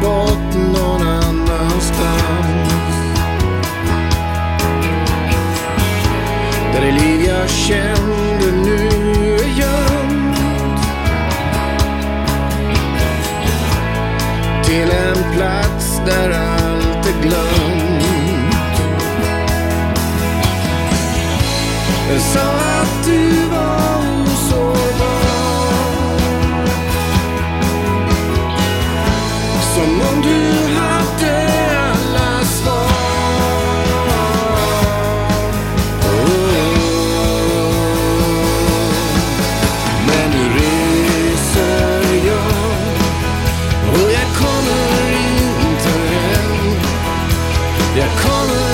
bort någon annanstans. Där det liv jag kände nu är gömt. Till en plats där allt är glömt. Yeah.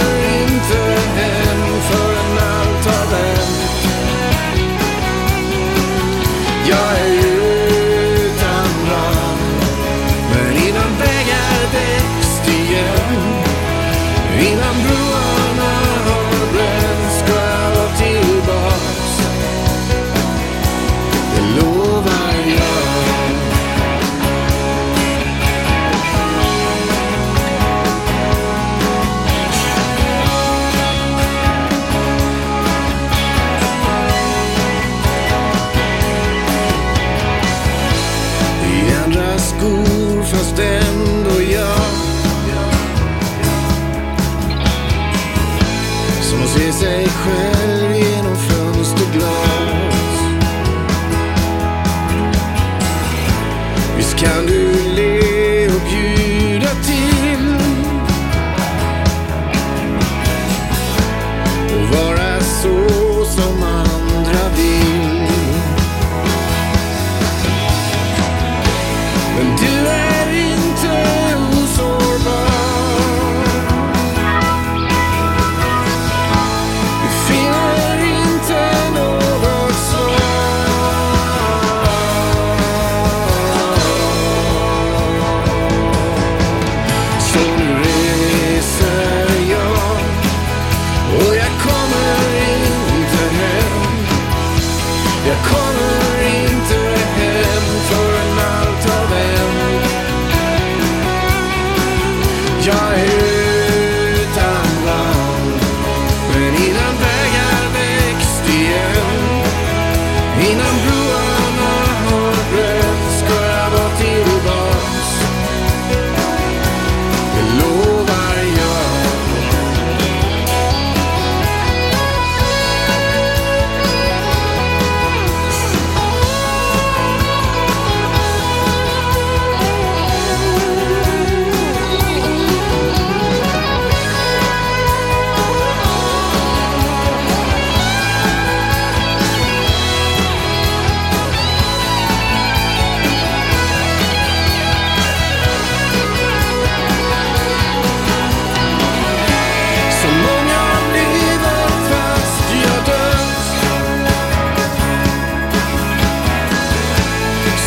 fast ändå jag. Som att se sig själv genom fönsterglas. Visst kan du le och bjuda till. Och vara så som man the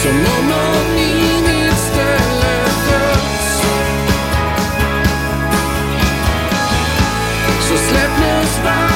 Som om i mitt ställe dött Så släpp nu spann